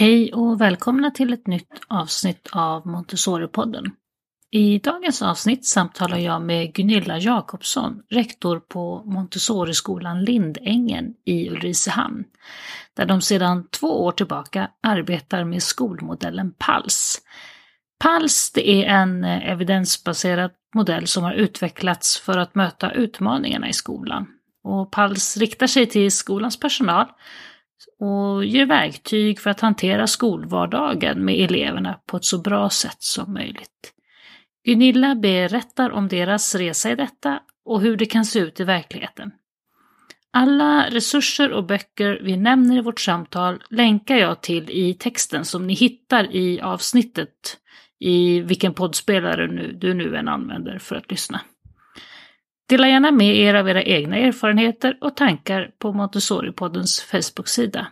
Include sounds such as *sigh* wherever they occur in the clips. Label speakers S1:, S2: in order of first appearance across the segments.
S1: Hej och välkomna till ett nytt avsnitt av Montessori-podden. I dagens avsnitt samtalar jag med Gunilla Jakobsson, rektor på Montessori-skolan Lindängen i Ulricehamn, där de sedan två år tillbaka arbetar med skolmodellen PALS. PALS det är en evidensbaserad modell som har utvecklats för att möta utmaningarna i skolan. Och PALS riktar sig till skolans personal och ger verktyg för att hantera skolvardagen med eleverna på ett så bra sätt som möjligt. Gunilla berättar om deras resa i detta och hur det kan se ut i verkligheten. Alla resurser och böcker vi nämner i vårt samtal länkar jag till i texten som ni hittar i avsnittet i vilken poddspelare du nu än använder för att lyssna. Dela gärna med er av era egna erfarenheter och tankar på Montessori-poddens Facebook-sida.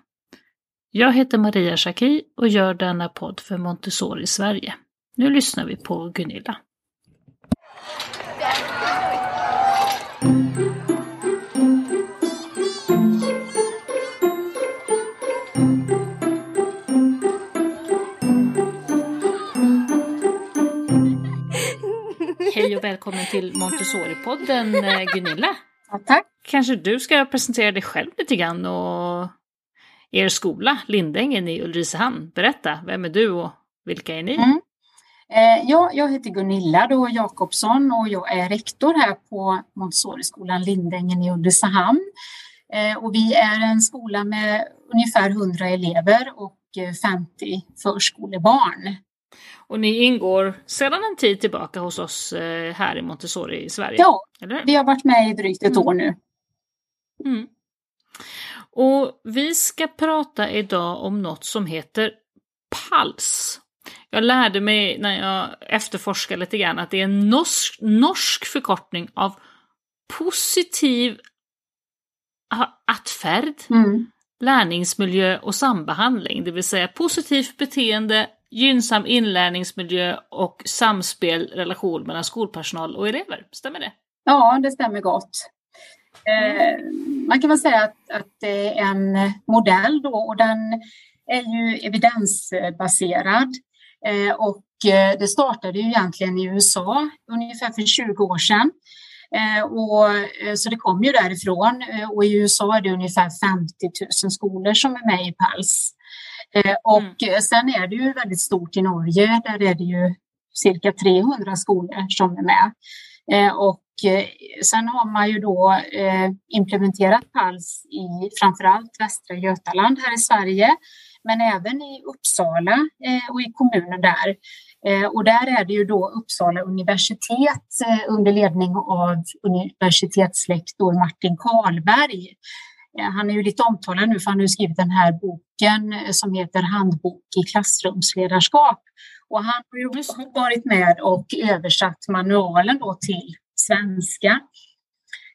S1: Jag heter Maria Schacki och gör denna podd för Montessori Sverige. Nu lyssnar vi på Gunilla. Och välkommen till Montessori-podden eh, Gunilla.
S2: Ja, tack.
S1: Kanske du ska presentera dig själv lite grann och er skola, Lindängen i Ulricehamn. Berätta, vem är du och vilka är ni?
S2: Mm. Eh, ja, jag heter Gunilla då Jakobsson och jag är rektor här på Montessori-skolan Lindängen i Ulricehamn. Eh, och vi är en skola med ungefär 100 elever och 50 förskolebarn.
S1: Och ni ingår sedan en tid tillbaka hos oss eh, här i Montessori i Sverige?
S2: Ja, vi har varit med i drygt ett mm. år nu.
S1: Mm. Och vi ska prata idag om något som heter PALS. Jag lärde mig när jag efterforskade lite grann att det är en norsk, norsk förkortning av positiv attfärd, mm. lärningsmiljö och sambehandling. Det vill säga positivt beteende, gynnsam inlärningsmiljö och samspel, relation mellan skolpersonal och elever. Stämmer det?
S2: Ja, det stämmer gott. Eh, man kan väl säga att, att det är en modell då och den är ju evidensbaserad. Eh, och eh, det startade ju egentligen i USA ungefär för 20 år sedan. Eh, och, eh, så det kom ju därifrån och i USA är det ungefär 50 000 skolor som är med i PALS. Och mm. sen är det ju väldigt stort i Norge, där är det ju cirka 300 skolor som är med. Och Eh, sen har man ju då eh, implementerat PALS i framförallt Västra Götaland här i Sverige, men även i Uppsala eh, och i kommunen där. Och där är det ju då Uppsala universitet under ledning av universitetslektor Martin Karlberg. Han är ju lite omtalad nu för han har skrivit den här boken som heter Handbok i klassrumsledarskap. Och han har ju varit med och översatt manualen då till svenska.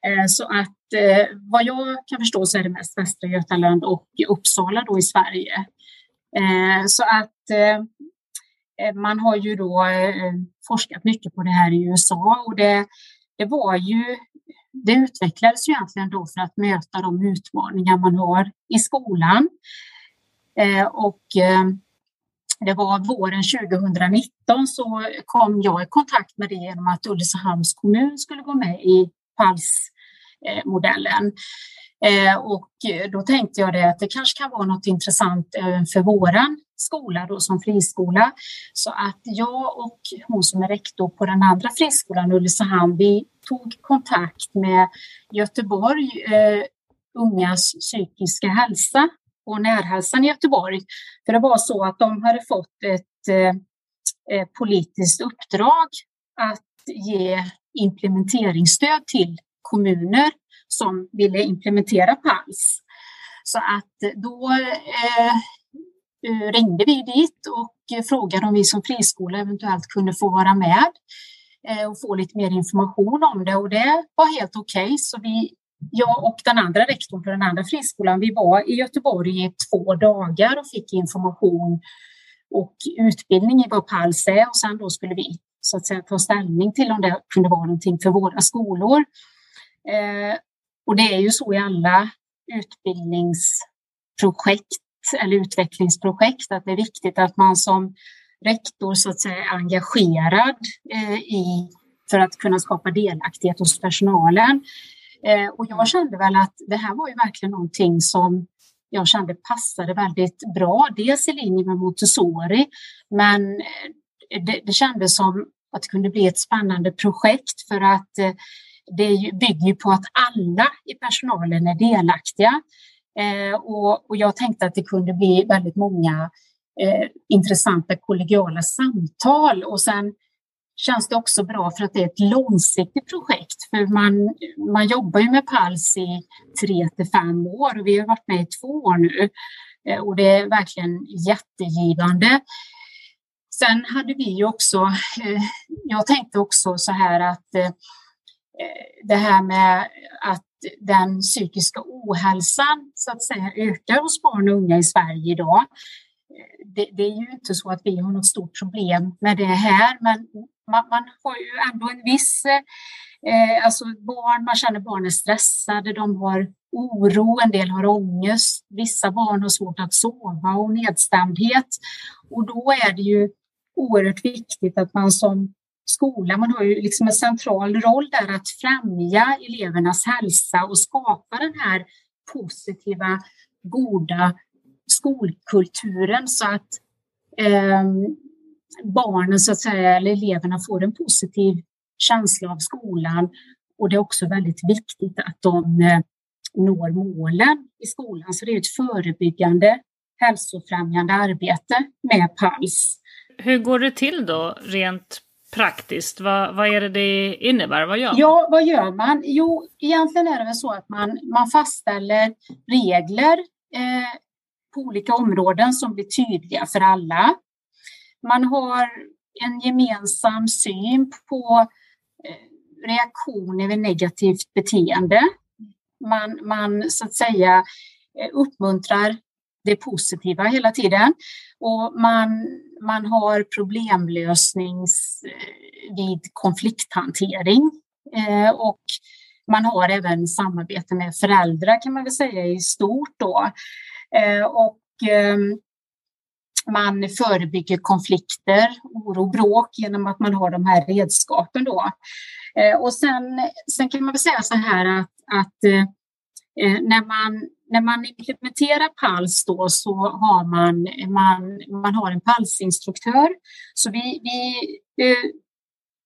S2: Eh, så att eh, vad jag kan förstå så är det mest Västra Götaland och Uppsala då i Sverige. Eh, så att man har ju då forskat mycket på det här i USA och det, det var ju det utvecklades ju egentligen då för att möta de utmaningar man har i skolan. Eh, och eh, det var våren 2019 så kom jag i kontakt med det genom att Ulricehamns kommun skulle gå med i PALS-modellen. Eh, och då tänkte jag det att det kanske kan vara något intressant även för våran skola då som friskola. Så att jag och hon som är rektor på den andra friskolan Ulricehamn, vi tog kontakt med Göteborg eh, Ungas psykiska hälsa och Närhälsan i Göteborg. För det var så att de hade fått ett eh, eh, politiskt uppdrag att ge implementeringsstöd till kommuner som ville implementera PALS. Så att då eh, eh, ringde vi dit och frågade om vi som friskola eventuellt kunde få vara med eh, Eh, och få lite mer information om det och det var helt okej. Okay. Så vi jag och den andra rektorn på den andra friskolan, vi var i Göteborg i två dagar och fick information och utbildning i vad PALS är och sen då skulle vi så att säga ta ställning till om det kunde vara någonting för våra skolor. Eh, och det är ju så i alla utbildningsprojekt eller utvecklingsprojekt, att det är viktigt att man som rektor så att säga är engagerad eh, i, för att kunna skapa delaktighet hos personalen. Eh, och jag kände väl att det här var ju verkligen någonting som jag kände passade väldigt bra, dels i linje med Montessori, men eh, det, det kändes som att det kunde bli ett spännande projekt för att eh, det bygger på att alla i personalen är delaktiga. Eh, och, och, jag tänkte att det kunde bli väldigt många eh, intressanta kollegiala samtal och sen känns det också bra för att det är ett långsiktigt projekt. För man, man jobbar ju med PALS i tre till fem år och vi har varit med i två år nu. Eh, och det är verkligen jättegivande. Sen hade vi ju också, eh, jag tänkte också så här att eh, eh det här med att den psykiska ohälsan så att säga ökar hos barn och unga i Sverige idag. Det, det, är ju inte så att vi har något stort problem med det här, men man, man har ju ändå en viss Eh, alltså barn, man känner barn är stressade, de har oro, en del har ångest, vissa barn har svårt att sova och nedstämdhet. Och då är det ju oerhört viktigt att man som skola, man har ju liksom en central roll där att främja elevernas hälsa och skapa den här positiva, goda skolkulturen så att eh, barnen, så att säga, eller eleverna får en positiv känsla av skolan. Och det är också väldigt viktigt att de eh, når målen i skolan. Så det är ett förebyggande, hälsofrämjande arbete med PALS.
S1: Hur går det till då, rent praktiskt? Vad, vad är det det innebär? Vad gör man?
S2: Ja, vad gör man? Jo, egentligen är det väl så att man, man fastställer regler eh, på olika områden som blir tydliga för alla. Man har en gemensam syn på eh, reaktioner vid negativt beteende. Man, man så att säga eh, uppmuntrar det positiva hela tiden och man, man har problemlösnings eh, vid konflikthantering och man har även samarbete med föräldrar kan man väl säga i stort då. Eh, och ehm, man förebygger konflikter, oro, och bråk genom att man har de här redskapen. Då. Eh, och sen, sen kan man väl säga så här att, att eh, när, man, när man implementerar PALS då så har man, man, man har en PALS-instruktör. Så vi, vi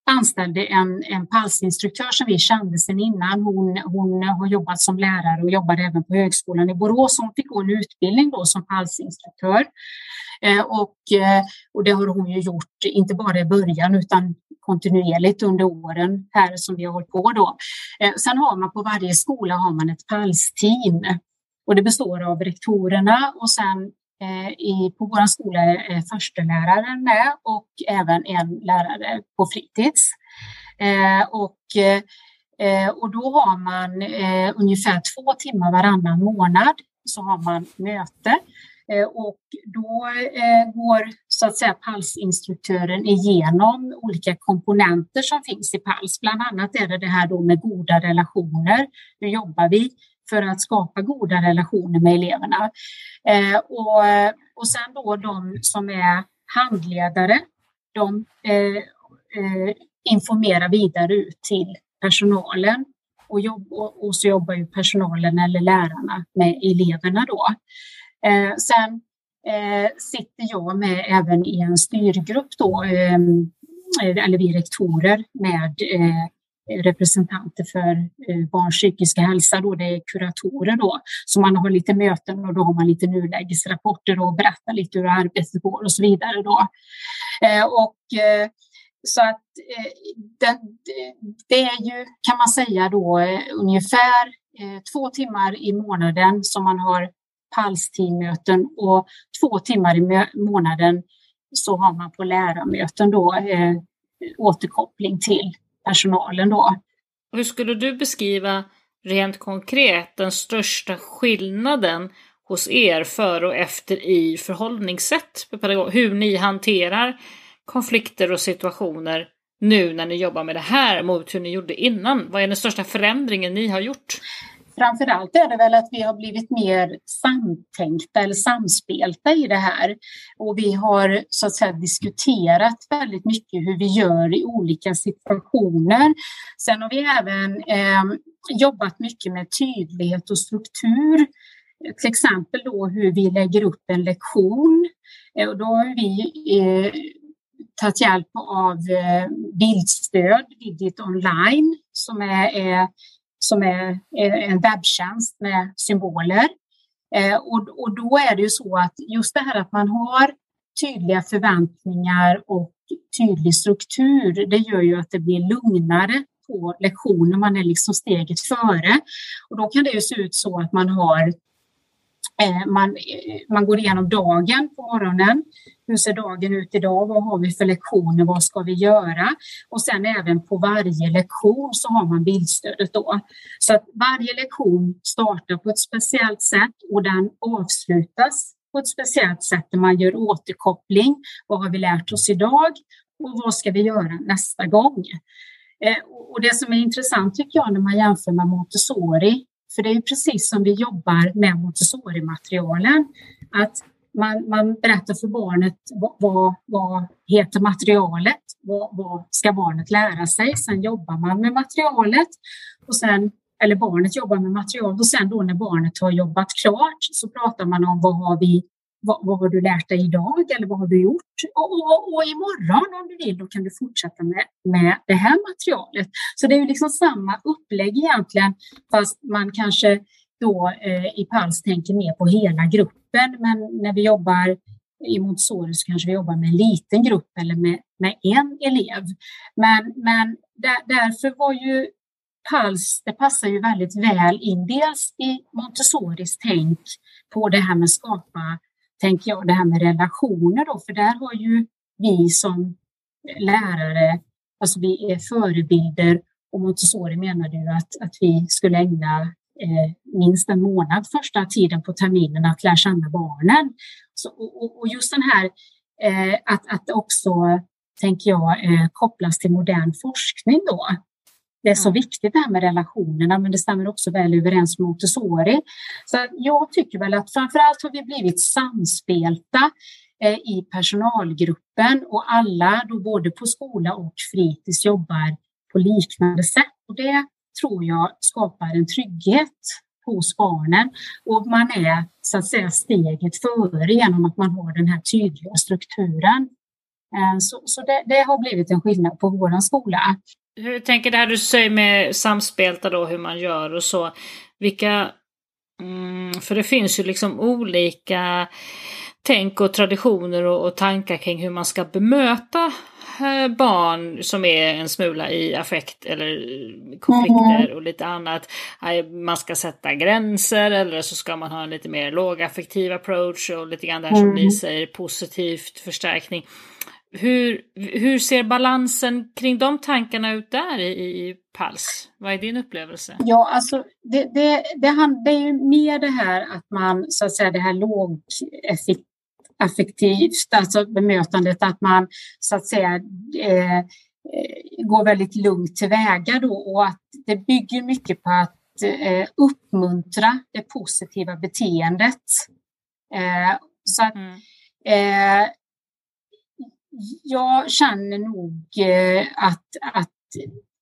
S2: anställde en, en PALS-instruktör som vi kände sedan innan. Hon, hon har jobbat som lärare och jobbade även på Högskolan i Borås. Hon fick gå en utbildning då som PALS-instruktör. Eh, och, eh, och det har hon ju gjort, inte bara i början utan kontinuerligt under åren här som vi har hållit på då. Eh, sen har man på varje skola har man ett PALS-team och det består av rektorerna och sen Eh, i, på vår skola eh, är försteläraren med och även en lärare på fritids. Eh, och, och då har man ungefär två timmar varannan månad så har man möte Eh, och då eh, går så att säga PALS-instruktören igenom olika komponenter som finns i PALS. Bland annat är det det här då med goda relationer. Hur jobbar vi för att skapa goda relationer med eleverna? Eh, och, och sen då de som är handledare, de eh, eh, informerar vidare ut till personalen och, jobb, och, så jobbar ju personalen eller lärarna med eleverna då. Eh, sen eh, sitter jag med även i en styrgrupp då, eh, eller vi rektorer med eh, representanter för eh, barns psykiska hälsa, då det är kuratorer då. Så man har lite möten och då har man lite nulägesrapporter och berättar lite hur arbetet går och så vidare då. Eh, och eh, så att det, det är ju, kan man säga då, ungefär två timmar i månaden som man har PALS-teammöten och två timmar i månaden så har man på lärarmöten då eh, återkoppling till personalen då.
S1: Hur skulle du beskriva rent konkret den största skillnaden hos er före och efter i förhållningssätt Hur ni hanterar konflikter och situationer nu när ni jobbar med det här mot hur ni gjorde innan? Vad är den största förändringen ni har gjort?
S2: Framförallt är det väl att vi har blivit mer samtänkta eller samspelta i det här. Och vi har så att säga diskuterat väldigt mycket hur vi gör i olika situationer. Sen har vi även eh, jobbat mycket med tydlighet och struktur. Till exempel då hur vi lägger upp en lektion. Eh, och då har vi eh, tagit hjälp av eh, bildstöd, Digit online, som är, är som är en webbtjänst med symboler. Eh, och, och då är det ju så att just det här att man har tydliga förväntningar och tydlig struktur, det gör ju att det blir lugnare på lektioner. Man är liksom steget före. Och då kan det ju se ut så att man har Eh, man, eh, man går igenom dagen på morgonen. Hur ser dagen ut idag? Vad har vi för lektioner? Vad ska vi göra? Och sen även på varje lektion så har man bildstödet då. Så att varje lektion startar på ett speciellt sätt och den avslutas på ett speciellt sätt där man gör återkoppling. Vad har vi lärt oss idag? Och vad ska vi göra nästa gång? Eh, och det som är intressant tycker jag när man jämför med Montessori för det är precis som vi jobbar med Montessori-materialen. Att man, man berättar för barnet vad, vad, vad heter materialet, vad, vad, ska barnet lära sig. Sen jobbar man med materialet och sen eller barnet jobbar med materialet och sen då när barnet har jobbat klart så pratar man om vad har vi vad, vad, har du lärt dig idag eller vad har du gjort? Och, och, och imorgon om du vill, då kan du fortsätta med, med det här materialet. Så det är ju liksom samma upplägg egentligen, fast man kanske då eh, i PALS tänker mer på hela gruppen. Men när vi jobbar i Montessori så kanske vi jobbar med en liten grupp eller med, med en elev. Men, men där, därför var ju PALS, det passar ju väldigt väl in dels i Montessoris tänk på det här med skapa tänker jag, det här med relationer då, för där har ju vi som lärare, alltså vi är förebilder och Montessori menade ju att, att vi skulle ägna eh, minst en månad första tiden på terminen att lära känna barnen. Så, och, och just den här eh, att, att också, tänker jag, eh, kopplas till modern forskning då. Det är så viktigt det här med relationerna, men det stämmer också väl överens med Montessori. Så jag tycker väl att framförallt har vi blivit samspelta eh, i personalgruppen och alla, då både på skola och fritids, jobbar på liknande sätt. Och det tror jag skapar en trygghet hos barnen och man är så att säga steget före genom att man har den här tydliga strukturen. Eh, så, så det, det har blivit en skillnad på vår skola.
S1: Hur tänker det här du säger med samspelta då, hur man gör och så. Vilka, mm, för det finns ju liksom olika tänk och traditioner och, och tankar kring hur man ska bemöta eh, barn som är en smula i affekt eller konflikter mm. och lite annat. Man ska sätta gränser eller så ska man ha en lite mer lågaffektiv approach och lite grann där som ni mm. säger positivt förstärkning. Hur, hur ser balansen kring de tankarna ut där i, i PALS? Vad är din upplevelse?
S2: Ja, alltså det, det, det, det är ju mer det här att man, så att säga, det här lågaffektivt, alltså bemötandet, att man så att säga eh, går väldigt lugnt tillväga då och att det bygger mycket på att eh, uppmuntra det positiva beteendet. Eh, så att, mm. eh, jag känner nog eh, att, att,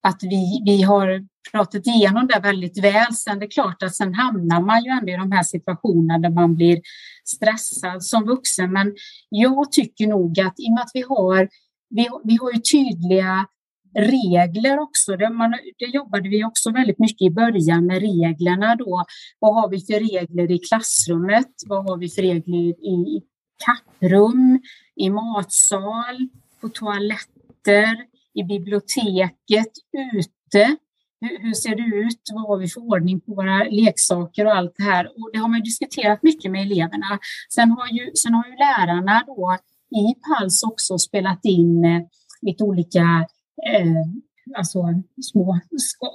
S2: att vi, vi har pratat igenom det väldigt väl. Sen det är klart att sen hamnar man ju ändå i de här situationerna där man blir stressad som vuxen. Men jag tycker nog att i och med att vi har, vi, vi har ju tydliga regler också. Det, man, det jobbade vi också väldigt mycket i början med reglerna då. Vad har vi för regler i klassrummet? Vad har vi för regler i kapprum? I matsal, på toaletter, i biblioteket, ute. Hur, hur, ser det ut? Vad har vi för ordning på våra leksaker och allt det här? Och det har man diskuterat mycket med eleverna. Sen har ju, sen har ju lärarna då i PALS också spelat in eh, lite olika eh, alltså små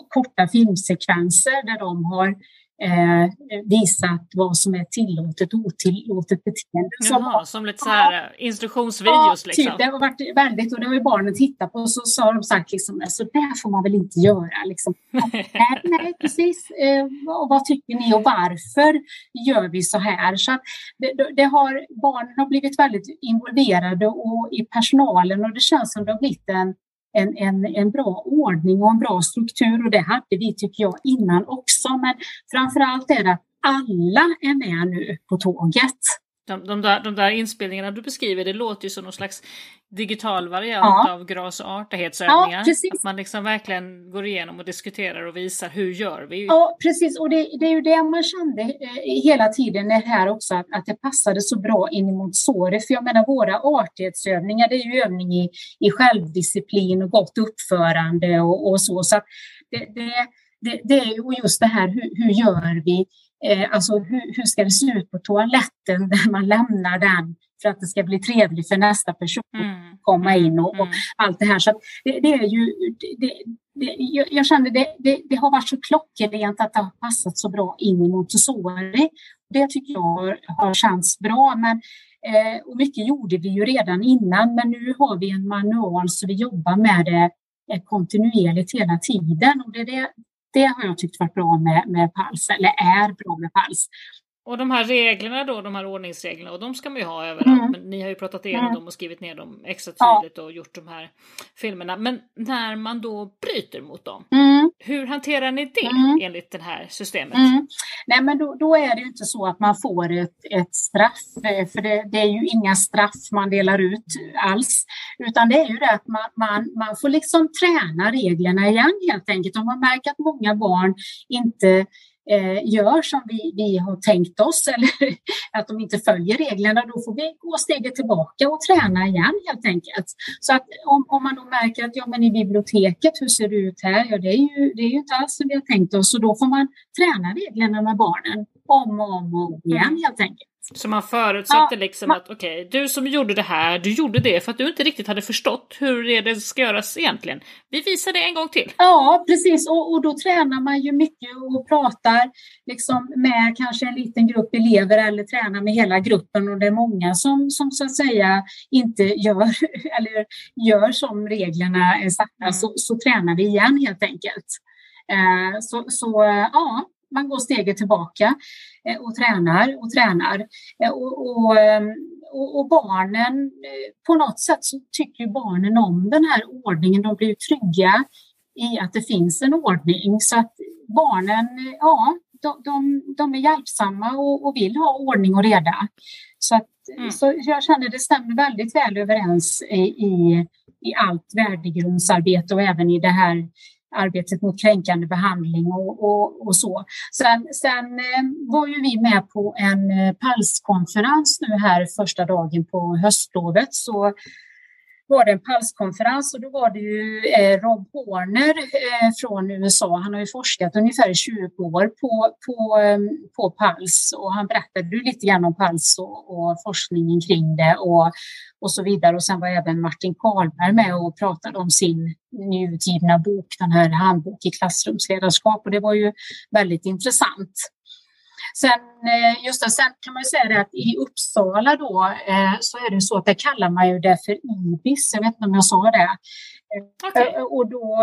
S2: korta filmsekvenser där de har eh, visat vad som är tillåtet och otillåtet beteende.
S1: Jaha, som lite så här ja, instruktionsvideos?
S2: Ja, typ.
S1: liksom.
S2: det har varit väldigt, och det har ju barnen tittat på och så, så har de sagt liksom, så där får man väl inte göra. Liksom. *laughs* nej, nej, precis. Eh, vad tycker ni och varför gör vi så här? Så det, det har, barnen har blivit väldigt involverade och i personalen och det känns som det har blivit en en, en, en bra ordning och en bra struktur och det hade vi tycker jag innan också. Men framför allt är det att alla är med nu på tåget.
S1: De, de, där, de där inspelningarna du beskriver, det låter ju som någon slags digital variant ja. av gras och artighetsövningar. Ja, att man liksom verkligen går igenom och diskuterar och visar hur gör vi?
S2: Ja, precis. Och det, det är ju det man kände eh, hela tiden här också, att, att det passade så bra in i Montessori. För jag menar, våra artighetsövningar, det är ju övning i, i självdisciplin och gott uppförande och, och så. Så det, det, det, det, är ju just det här, hur, hur gör vi? Eh, alltså hur, hur ska det se ut på toaletten där man lämnar den för att det ska bli trevligt för nästa person mm. att komma in och, och mm. allt det här. Så det, det, är ju, det, det, jag, jag kände det, det, har varit så klockrent att det har passat så bra in i Montessori. Det tycker jag har, har känts bra. Men, eh, och mycket gjorde vi ju redan innan, men nu har vi en manual så vi jobbar med det eh, kontinuerligt hela tiden. Och det, det, det har jag tyckt varit bra med, med PALS, eller är bra med PALS.
S1: Och de här reglerna då, de här ordningsreglerna, och de ska man ju ha överallt. Mm. Men ni har ju pratat igenom mm. dem och skrivit ner dem extra tydligt och gjort de här filmerna. Men när man då bryter mot dem, mm. hur hanterar ni det mm. enligt det här systemet? Mm.
S2: Nej, men då, då, är det ju inte så att man får ett, ett straff, eh, för det, det, är ju inga straff man delar ut alls, utan det är ju det att man, man, man får liksom träna reglerna igen helt enkelt. Om man märker att många barn inte eh, gör som vi, vi har tänkt oss eller *laughs* att de inte följer reglerna, då får vi gå steget tillbaka och träna igen helt enkelt. Så att om, om man då märker att ja, men i biblioteket, hur ser det ut här? Ja, det är ju, det är ju inte alls som vi har tänkt oss, så då får man träna reglerna med barnen om och om och igen mm. helt enkelt.
S1: Så man förutsätter ja, liksom man... att okej, okay, du som gjorde det här, du gjorde det för att du inte riktigt hade förstått hur det, det ska göras egentligen. Vi visar det en gång till.
S2: Ja, precis. Och, och då tränar man ju mycket och pratar liksom med kanske en liten grupp elever eller tränar med hela gruppen och det är många som, som så att säga inte gör *laughs* eller gör som reglerna är satta mm. så, så tränar vi igen helt enkelt. Eh, så, så ja, man går steget tillbaka eh, och tränar och tränar. Eh, och, ehm, och, och, barnen, eh, på något sätt så tycker barnen om den här ordningen. De blir trygga i att det finns en ordning. Så att barnen, ja, de, de, de är hjälpsamma och, och, vill ha ordning och reda. Så, att, mm. så jag känner det stämmer väldigt väl överens i, i, i allt värdegrundsarbete och även i det här arbetet mot kränkande behandling och, och, och så. Sen, sen eh, var ju vi med på en eh, PALS-konferens nu här första dagen på höstlovet. Så var det en PALS-konferens och då var det ju eh, Rob Horner eh, från USA. Han har ju forskat ungefär 20 år på, på, ehm, på PALS och han berättade lite grann om PALS och, och, forskningen kring det och, och så vidare. Och sen var även Martin Karlberg med och pratade om sin nyutgivna bok, den här handbok i klassrumsledarskap och det var ju väldigt intressant. Sen, eh, just det, sen kan man säga det att i Uppsala då eh, så är det så att det kallar man ju det för IBIS. Jag vet inte om jag sa det. Okay. Eh, och då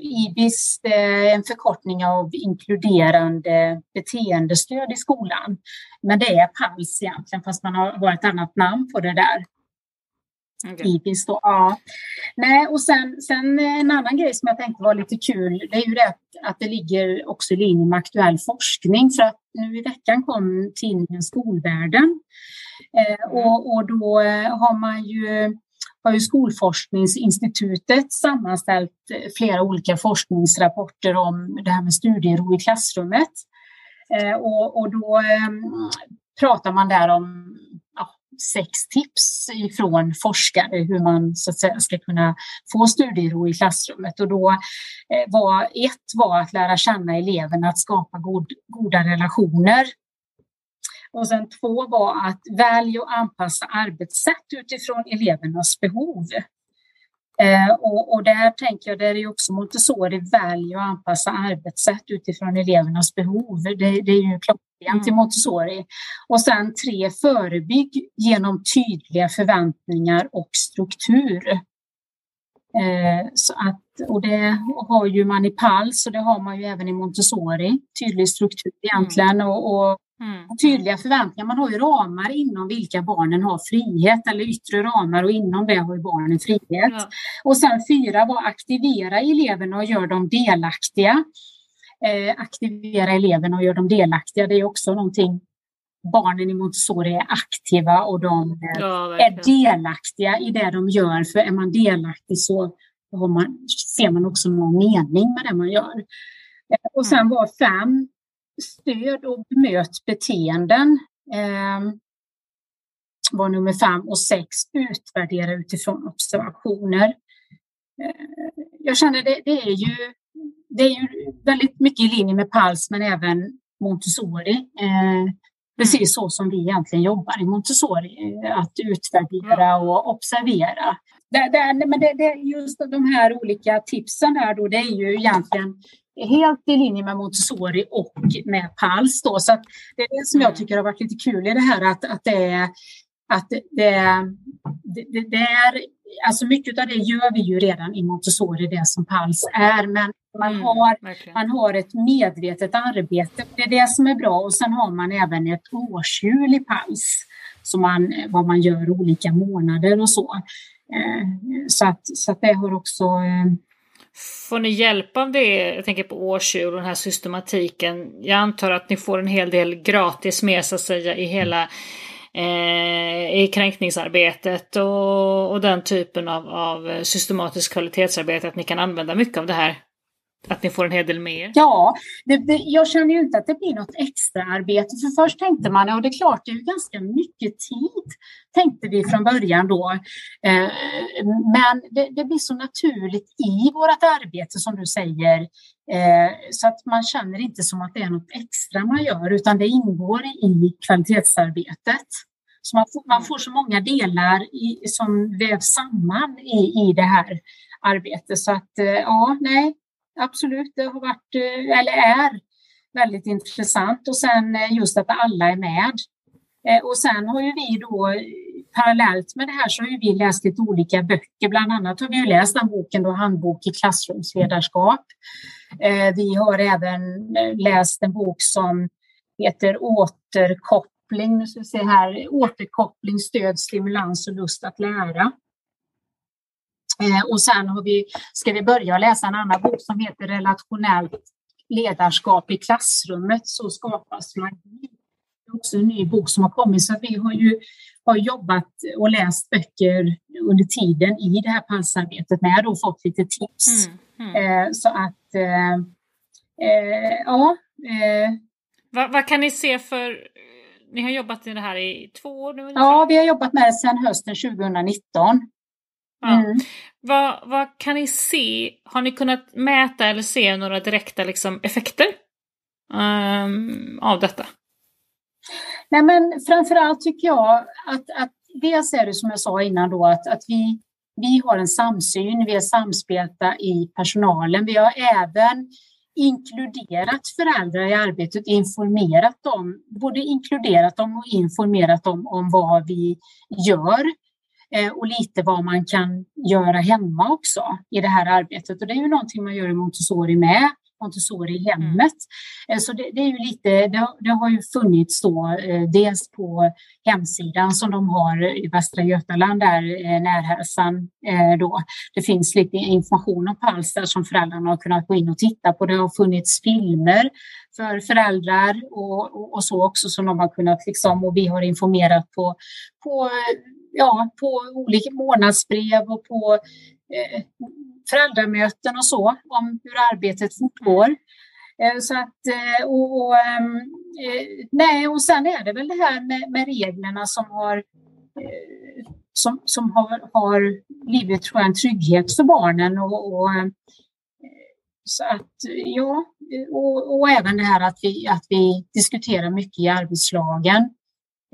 S2: IBIS är en förkortning av inkluderande beteendestöd i skolan. Men det är PALS egentligen, fast man har ett annat namn på det där. Okay. IBIS då, ja. Nej, och sen, sen en annan grej som jag tänkte var lite kul, det är ju det att, det ligger också i linje med aktuell forskning. För att nu i veckan kom tidningen Skolvärlden. Eh, mm. och, och då eh, har man ju har ju Skolforskningsinstitutet sammanställt eh, flera olika forskningsrapporter om det här med studiero i klassrummet. Eh, och, och då eh, pratar man där om sex tips ifrån forskare hur man så att säga, ska kunna få studiero i klassrummet. Och då eh, var ett var att lära känna eleverna, att skapa god, goda relationer. Och sen två var att välja och anpassa arbetssätt utifrån elevernas behov. Eh, och, och, där tänker jag, där är också Montessori väljer att anpassa arbetssätt utifrån elevernas behov. Det, det är ju klockrent mm. i Montessori. Och sen tre, förebygg genom tydliga förväntningar och struktur. Eh, så att, och det har ju man i PALS och det har man ju även i Montessori, tydlig struktur egentligen. Mm. Och, och Mm. Tydliga förväntningar. Man har ju ramar inom vilka barnen har frihet eller yttre ramar och inom det har ju barnen frihet. Ja. Och sen fyra var aktivera eleverna och gör dem delaktiga. Eh, aktivera eleverna och gör dem delaktiga. Det är också någonting barnen i Montessori är aktiva och de ja, är delaktiga i det de gör. För är man delaktig så man, ser man också någon mening med det man gör. Eh, och sen mm. var fem stöd och bemöt beteenden eh, var nummer fem och sex utvärdera utifrån observationer. Eh, jag känner det, det, är ju, det är ju väldigt mycket i linje med PALS men även Montessori. Eh, precis så som vi egentligen jobbar i Montessori, eh, att utvärdera och observera. Det, det, men det, det, just de här olika tipsen där då, det är ju egentligen helt i linje med Montessori och med PALS. Då. Så det är det som jag mm. tycker har varit lite kul i det här att, att det är att det, det, det, är, alltså mycket av det gör vi ju redan i Montessori, det som PALS är, men man, mm, har, man har ett medvetet arbete. Det är det som är bra och sen har man även ett årshjul i PALS, så man, vad man gör olika månader och så. Eh, så att, så att det har också eh,
S1: Får ni hjälp av det? Jag tänker på årshjul och den här systematiken. Jag antar att ni får en hel del gratis med så att säga i hela eh, i kränkningsarbetet och, och den typen av, av systematiskt kvalitetsarbete. Att ni kan använda mycket av det här att ni får en hel del mer?
S2: Ja, det, det, jag känner ju inte att det blir något extra arbete. För först tänkte man, och det är klart, det är ju ganska mycket tid, tänkte vi från början då. Eh, men det, det, blir så naturligt i vårt arbete, som du säger, eh, så att man känner inte som att det är något extra man gör, utan det ingår i kvalitetsarbetet. Så man får, man får så många delar i, som vävs samman i, i det här arbetet. Så att, eh, ja, nej, absolut, det har varit, eh, eller är, väldigt intressant. Och sen eh, just att alla är med. Och sen har ju vi då parallellt med det här så har ju vi läst lite olika böcker. Bland annat har vi ju läst den boken då, Handbok i klassrumsledarskap. Vi har även läst en bok som heter Återkoppling, nu ska vi se här, återkoppling, stöd, stimulans och lust att lära. Eh, och sen har vi, ska vi börja läsa en annan bok som heter Relationellt ledarskap i klassrummet, så skapas magi. Det är också en ny bok som har kommit, så vi har ju har jobbat och läst böcker under tiden i det här passarbetet med och fått lite tips. Mm, mm. Eh, så att, eh, eh ja.
S1: Eh. Vad, vad kan ni se för ni har jobbat med det här i två år nu?
S2: Ja, vi har jobbat med det sedan hösten 2019.
S1: Mm. Vad, vad kan ni se? Har ni kunnat mäta eller se några direkta liksom, effekter um, av detta?
S2: Nej, men framförallt tycker jag att, att dels är det som jag sa innan då att, att vi, vi har en samsyn, vi är samspelta i personalen. Vi har även inkluderat föräldrar i arbetet, informerat dem, både inkluderat dem och informerat dem om vad vi gör eh, och lite vad man kan göra hemma också i det här arbetet. Och det är ju någonting man gör i Montessori med. Montessori i hemmet. Mm. Så det, det, är ju lite, det, det, har ju funnits då eh, dels på hemsidan som de har i Västra Götaland där Närhälsan då. Det finns lite information om PALS där som föräldrarna har kunnat gå in och titta på. Det har funnits filmer för föräldrar och, och, och så också som de har kunnat liksom och vi har informerat på, på ja, på olika månadsbrev och på eh, föräldramöten och så om hur arbetet fortgår. Eh, så att, eh, och, och, ehm, eh, nej, och sen är det väl det här med, med reglerna som har som, som har, har blivit tror jag, en trygghet för barnen. Och, och så att, ja, och, och, även det här att vi, att vi diskuterar mycket i arbetslagen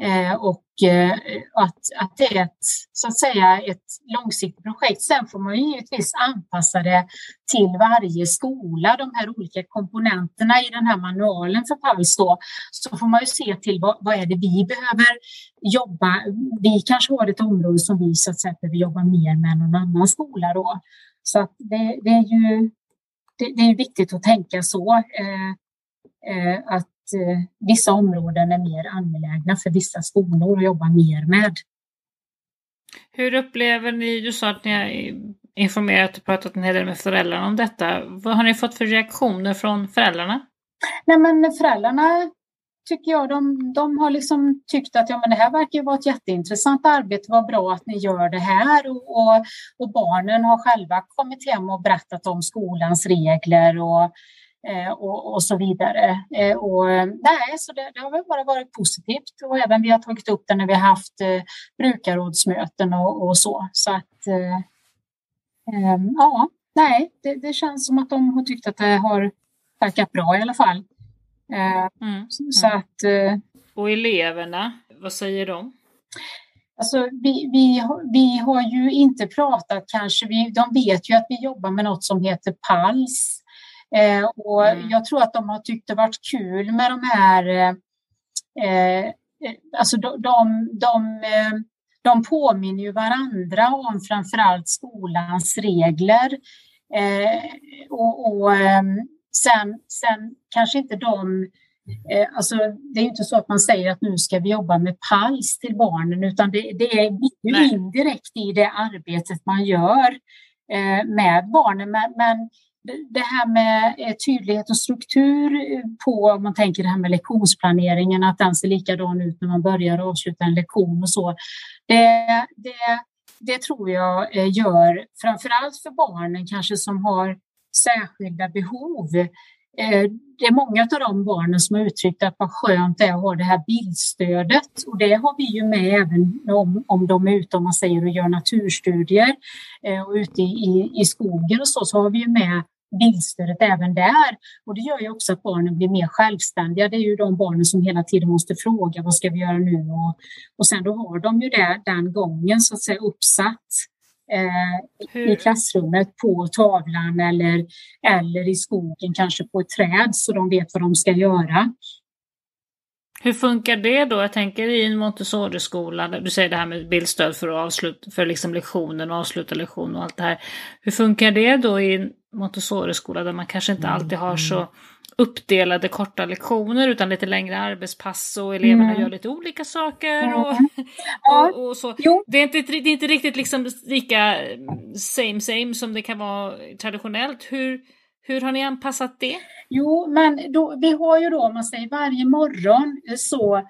S2: Eh, och eh, att, att det är ett, så att säga, ett långsiktigt projekt. Sen får man givetvis anpassa det till varje skola, de här olika komponenterna i den här manualen för PALS. Då, så får man ju se till vad, vad är det vi behöver jobba. Vi kanske har ett område som vi så att säga behöver jobba mer med än någon annan skola. Då. Så att det, det är ju det, det, är viktigt att tänka så. Eh, eh, att vissa områden är mer angelägna för vissa skolor att jobba mer med.
S1: Hur upplever ni, du sa att ni har informerat och pratat en hel del med föräldrarna om detta. Vad har ni fått för reaktioner från föräldrarna?
S2: Nej men föräldrarna tycker jag, de, de har liksom tyckt att ja, men det här verkar vara ett jätteintressant arbete, vad bra att ni gör det här. Och, och, och barnen har själva kommit hem och berättat om skolans regler och Eh, och, och, så vidare. Eh, och, nej, så det, det, har väl bara varit positivt och även vi har tagit upp det när vi har haft eh, brukarrådsmöten och, och, så. Så att eh, eh, ja, nej, det, det, känns som att de har tyckt att det har verkat bra i alla fall. Eh, mm, så mm. att,
S1: och eleverna, vad säger de?
S2: Alltså, vi, vi, vi har ju inte pratat kanske, vi, de vet ju att vi jobbar med något som heter PALS Eh, och mm. Jag tror att de har tyckt det varit kul med de här... Eh, eh alltså de, de, de, eh, de påminner ju varandra om framförallt skolans regler. Eh, och, och ehm, sen, sen kanske inte de Eh, alltså, det är inte så att man säger att nu ska vi jobba med PALS till barnen, utan det, det är indirekt i det arbetet man gör eh, med barnen. Men, men det här med eh, tydlighet och struktur eh, på, om man tänker det här med lektionsplaneringen, att den ser likadan ut när man börjar och avslutar en lektion och så. Det, det, det tror jag gör gör, framförallt för barnen kanske som har särskilda behov. Det är många av de barnen som har uttryckt att vad skönt det är att ha det här bildstödet. Och det har vi ju med även om, om de är ute, om man säger, och gör naturstudier och ute i, i skogen och så, så har vi ju med bildstödet även där. Och det gör ju också att barnen blir mer självständiga. Det är ju de barnen som hela tiden måste fråga vad ska vi göra nu? Och, och sen då har de ju det, den gången så att säga uppsatt eh, i klassrummet på tavlan eller, eller i skogen, kanske på ett träd så de vet vad de ska göra.
S1: Hur funkar det då? Jag tänker i en Montessori-skola, du säger det här med bildstöd för, att avsluta, för liksom lektionen och avsluta lektionen och allt det här. Hur funkar det då i en Montessori-skola där man kanske inte alltid har så uppdelade korta lektioner utan lite längre arbetspass och eleverna mm. gör lite olika saker. Och, *laughs* och, och, så. Det är, inte, det är inte riktigt liksom lika same same som det kan vara traditionellt. Hur, hur har ni anpassat det?
S2: Jo, men då, vi har ju då, om man säger varje morgon eh, så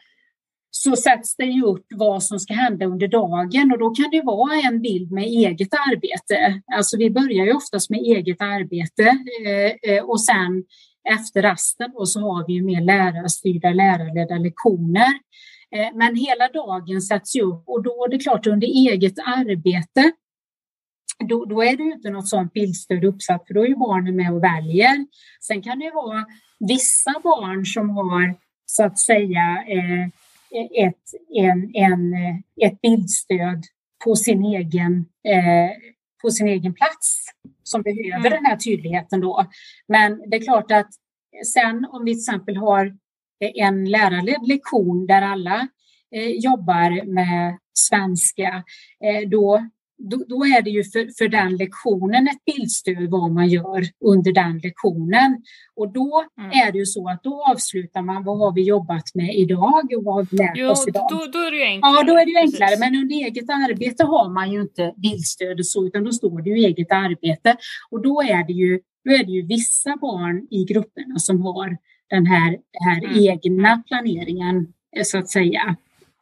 S2: så sätts det ju upp vad som ska hända under dagen och då kan det vara en bild med eget arbete. Alltså vi börjar ju oftast med eget arbete eh, eh, och sen efter rasten och så har vi ju mer lärarstyrda, lärarledda lektioner. Men hela dagen sätts ju upp och då är det klart under eget arbete då, då är det inte något sådant bildstöd uppsatt för då är ju barnen med och väljer. Sen kan det vara vissa barn som har så att säga eh, ett, en, en, ett bildstöd på sin egen, eh, på sin egen plats som behöver mm. den här tydligheten då. Men det är klart att sen om vi till exempel har en lärarledd lektion där alla eh, jobbar med svenska, eh, då då, då, är det ju för, för den lektionen ett bildstöd vad man gör under den lektionen. Och då mm. är det ju så att då avslutar man vad har vi jobbat med idag och vad har vi lärt jo, oss idag.
S1: Då, då är det ju enklare.
S2: Ja, då är det ju enklare. Precis. Men under eget arbete har man ju inte bildstöd och så, utan då står det ju eget arbete. Och då är det ju, då är det ju vissa barn i grupperna som har den här, här mm. egna planeringen, så att säga.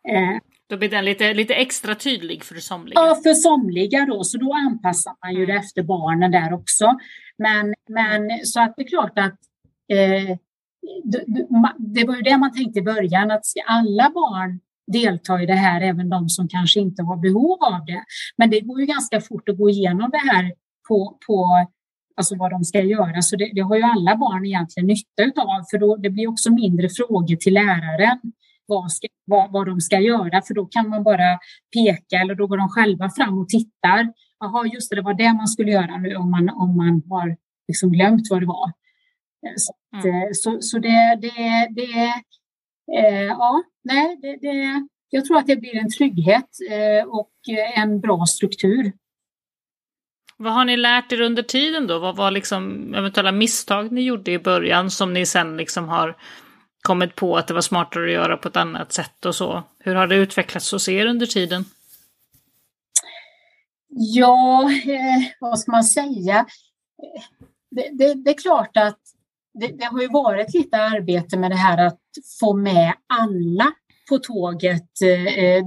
S1: Eh, då blir den lite, lite extra tydlig för somliga.
S2: Ja, för somliga då, så då anpassar man ju det mm. efter barnen där också. Men, men så att det är klart att eh, det var ju det man tänkte i början, att ska alla barn delta i det här, även de som kanske inte har behov av det. Men det går ju ganska fort att gå igenom det här på, på alltså vad de ska göra. Så det, det har ju alla barn egentligen nytta av, för då, det blir också mindre frågor till läraren vad, ska, vad, vad de ska göra, för då kan man bara peka eller då går de själva fram och tittar. Jaha, just det, det var det man skulle göra nu om man, om man har liksom glömt vad det var. Eh, så, mm. så, så det, det, det eh, ja, nej, det, det, jag tror att det blir en trygghet eh, och en bra struktur.
S1: Vad har ni lärt er under tiden då? Vad var liksom eventuella misstag ni gjorde i början som ni sen liksom har kommit på att det var smartare att göra på ett annat sätt och så? Hur har det utvecklats hos er under tiden?
S2: Ja, eh, vad ska man säga? Det, det, det är klart att det, det, har ju varit lite arbete med det här att få med alla på tåget. Eh, eh,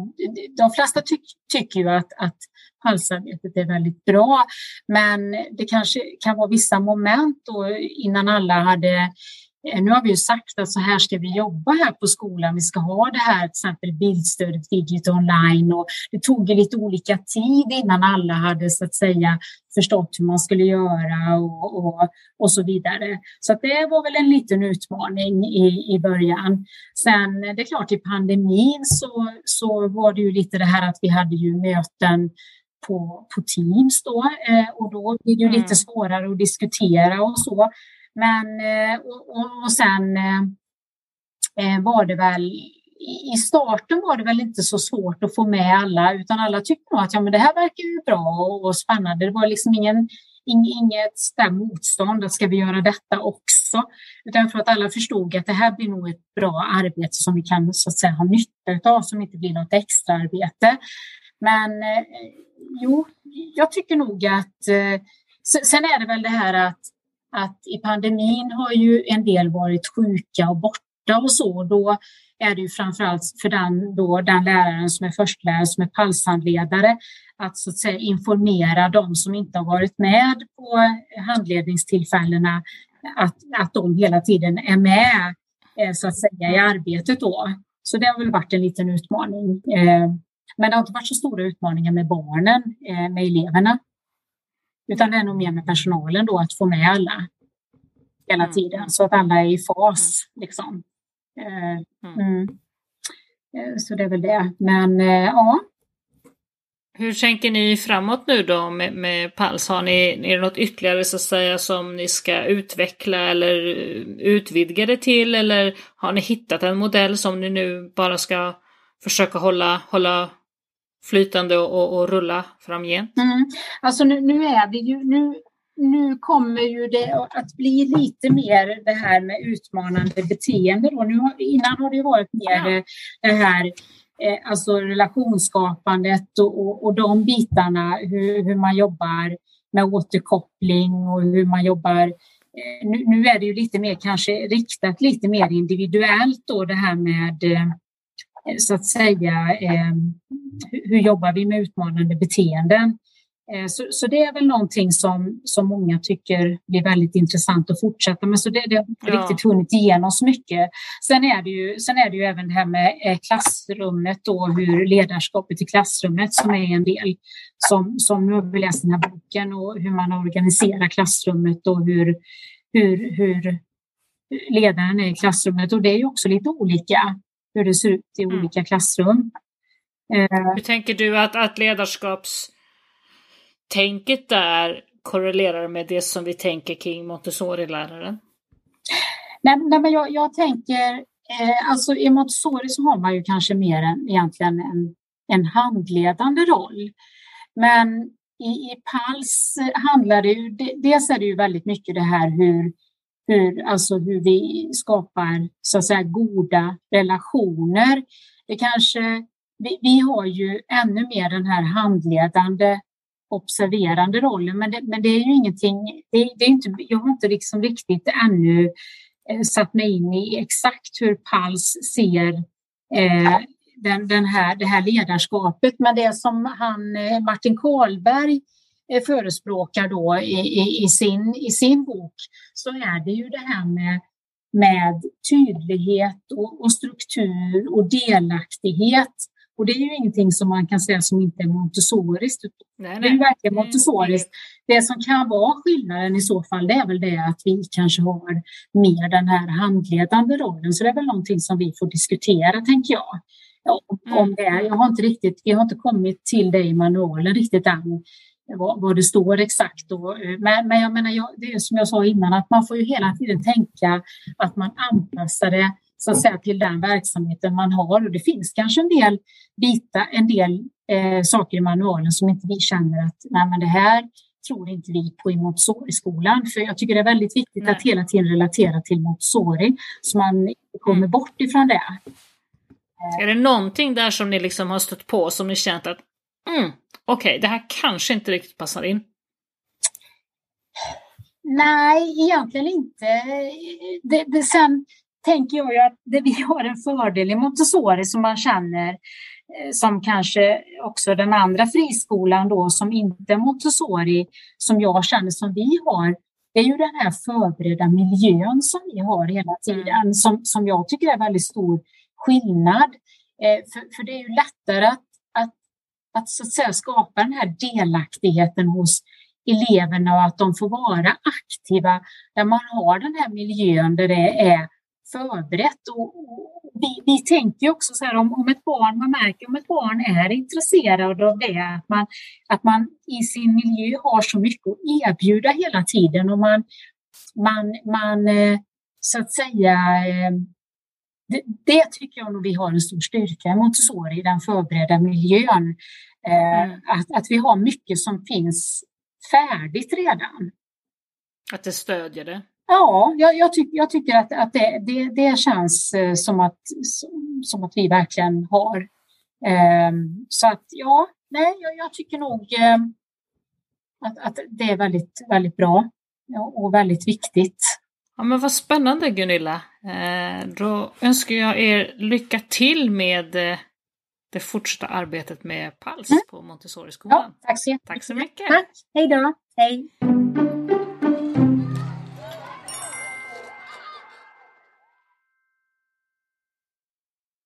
S2: de flesta ty tycker ju att, att halsarbetet är väldigt bra, men det kanske kan vara vissa moment då innan alla hade nu har vi ju sagt att så här ska vi jobba här på skolan. Vi ska ha det här till exempel bildstödet Digit online och det tog lite olika tid innan alla hade så att säga förstått hur man skulle göra och, och, och så vidare. Så det var väl en liten utmaning i, i början. Sen det är klart i pandemin så, så var det ju lite det här att vi hade ju möten på, på Teams då eh, och då blir det ju mm. lite svårare att diskutera och så. Men eh, och, och, och sen eh, eh, var det väl i starten var det väl inte så svårt att få med alla, utan alla tyckte nog att ja, men det här verkar ju bra och, och spännande. Det var liksom ingen, inget där motstånd att ska vi göra detta också, utan tror att alla förstod att det här blir nog ett bra arbete som vi kan så att säga ha nytta av, som inte blir något extra arbete. Men eh, jo, jag tycker nog att eh, sen är det väl det här att att i pandemin har ju en del varit sjuka och borta och så. Då är det ju framförallt för den, då, den läraren som är förstelärare, som är palshandledare, att så att säga informera de som inte har varit med på handledningstillfällena, att, att de hela tiden är med eh, så att säga i arbetet då. Så det har väl varit en liten utmaning. Eh, men det har inte varit så stora utmaningar med barnen, eh, med eleverna. Utan det är nog mer med personalen då, att få med alla hela mm. tiden så att alla är i fas. Mm. Liksom. Eh, mm. mm. Eh, så det är väl det. Men eh, ja.
S1: Hur tänker ni framåt nu då med, med PALS? Har ni, är det något ytterligare så att säga som ni ska utveckla eller utvidga det till? Eller har ni hittat en modell som ni nu bara ska försöka hålla, hålla flytande och, och rulla framgent?
S2: Mm. Alltså nu, nu, är vi ju, nu, nu kommer ju det att bli lite mer det här med utmanande beteende. Då. Nu, innan har det varit mer ja. det här eh, alltså relationsskapandet och, och, och de bitarna, hur, hur man jobbar med återkoppling och hur man jobbar eh, nu, nu, är det ju lite mer kanske riktat lite mer individuellt då det här med eh, så att säga, eh, hur jobbar vi med utmanande beteenden? Eh, så, så, det är väl någonting som, som många tycker blir väldigt intressant att fortsätta med. Så det, det har inte ja. riktigt hunnit igenom så mycket. Sen är, det ju, sen är det ju även det här med eh, klassrummet och hur ledarskapet i klassrummet som är en del. Som, som nu har vi läst den här boken och hur man organiserar klassrummet och hur, hur, hur ledaren är i klassrummet. Och det är ju också lite olika hur det ser ut i mm. olika klassrum.
S1: Eh, hur tänker du att, att ledarskapstänket där korrelerar med det som vi tänker kring Montessori-läraren?
S2: Nej, nej, men jag, jag tänker, eh, alltså i Montessori så har man ju kanske mer än egentligen en, en handledande roll. Men i, i PALS handlar det ju, dels är det ju väldigt mycket det här hur hur, alltså hur vi skapar så att säga, goda relationer. Det kanske, vi, vi har ju ännu mer den här handledande observerande rollen, men det, men det är ju ingenting, det, det är inte, jag har inte liksom riktigt ännu eh, satt mig in i exakt hur PALS ser eh, den, den här, det här ledarskapet, men det som han, eh, Martin Karlberg Eh, förespråkar då i, i, i, sin, i sin bok så är det ju det här med, med tydlighet och, och struktur och delaktighet Och det är ju ingenting som man kan säga som inte är montessoriskt. Nej, nej. Det är verkligen montessoriskt. Det som kan vara skillnaden i så fall, det är väl det att vi kanske har mer den här handledande rollen. Så det är väl någonting som vi får diskutera, tänker jag. Om det. Jag har inte riktigt, jag har inte kommit till det i manualen riktigt än vad, vad det står exakt. Då. Men, men jag menar, jag, det är som jag sa innan, att man får ju hela tiden tänka att man anpassar det så att säga, till den verksamheten man har. Och det finns kanske en del bitar, en del eh, saker i manualen som inte vi känner att nej, men det här tror inte vi på i Montessori-skolan. För jag tycker det är väldigt viktigt nej. att hela tiden relatera till Montessori så man kommer mm. bort ifrån det.
S1: Är det någonting där som ni liksom har stött på som ni känt att mm, okej, okay, det här kanske inte riktigt passar in?
S2: Nej, egentligen inte. Det, det, sen tänker jag att det, vi har en fördel i Montessori som man känner eh, som kanske också den andra friskolan då som inte är Montessori som jag känner som vi har. Det är ju den här förberedda miljön som vi har hela tiden mm. som, som jag tycker är väldigt stor skillnad. Eh, för, för det är ju lättare att att, så att säga, skapa den här delaktigheten hos eleverna och att de får vara aktiva där man har den här miljön där det är förberett. Och, vi, vi tänker också så här om, om ett barn, man märker om ett barn är intresserad av det, att man, att man i sin miljö har så mycket att erbjuda hela tiden och man, man, man eh, så att säga eh, det, det, tycker jag nog vi har en stor styrka i Montessori, den förberedda miljön. Eh, mm. att, att vi har mycket som finns färdigt redan.
S1: Att det stödjer det?
S2: Ja, jag, jag, tyck, jag tycker att, att det, det, det känns eh, som att, som att vi verkligen har. Eh, så att ja, nej, jag, jag tycker nog eh, att, att det är väldigt, väldigt bra och väldigt viktigt.
S1: Ja men vad spännande Gunilla! Eh, då önskar jag er lycka till med eh, det fortsatta arbetet med PALS mm. på Montessori-skolan.
S2: Ja, tack så
S1: Tack så mycket!
S2: Tack, hej då! Hej!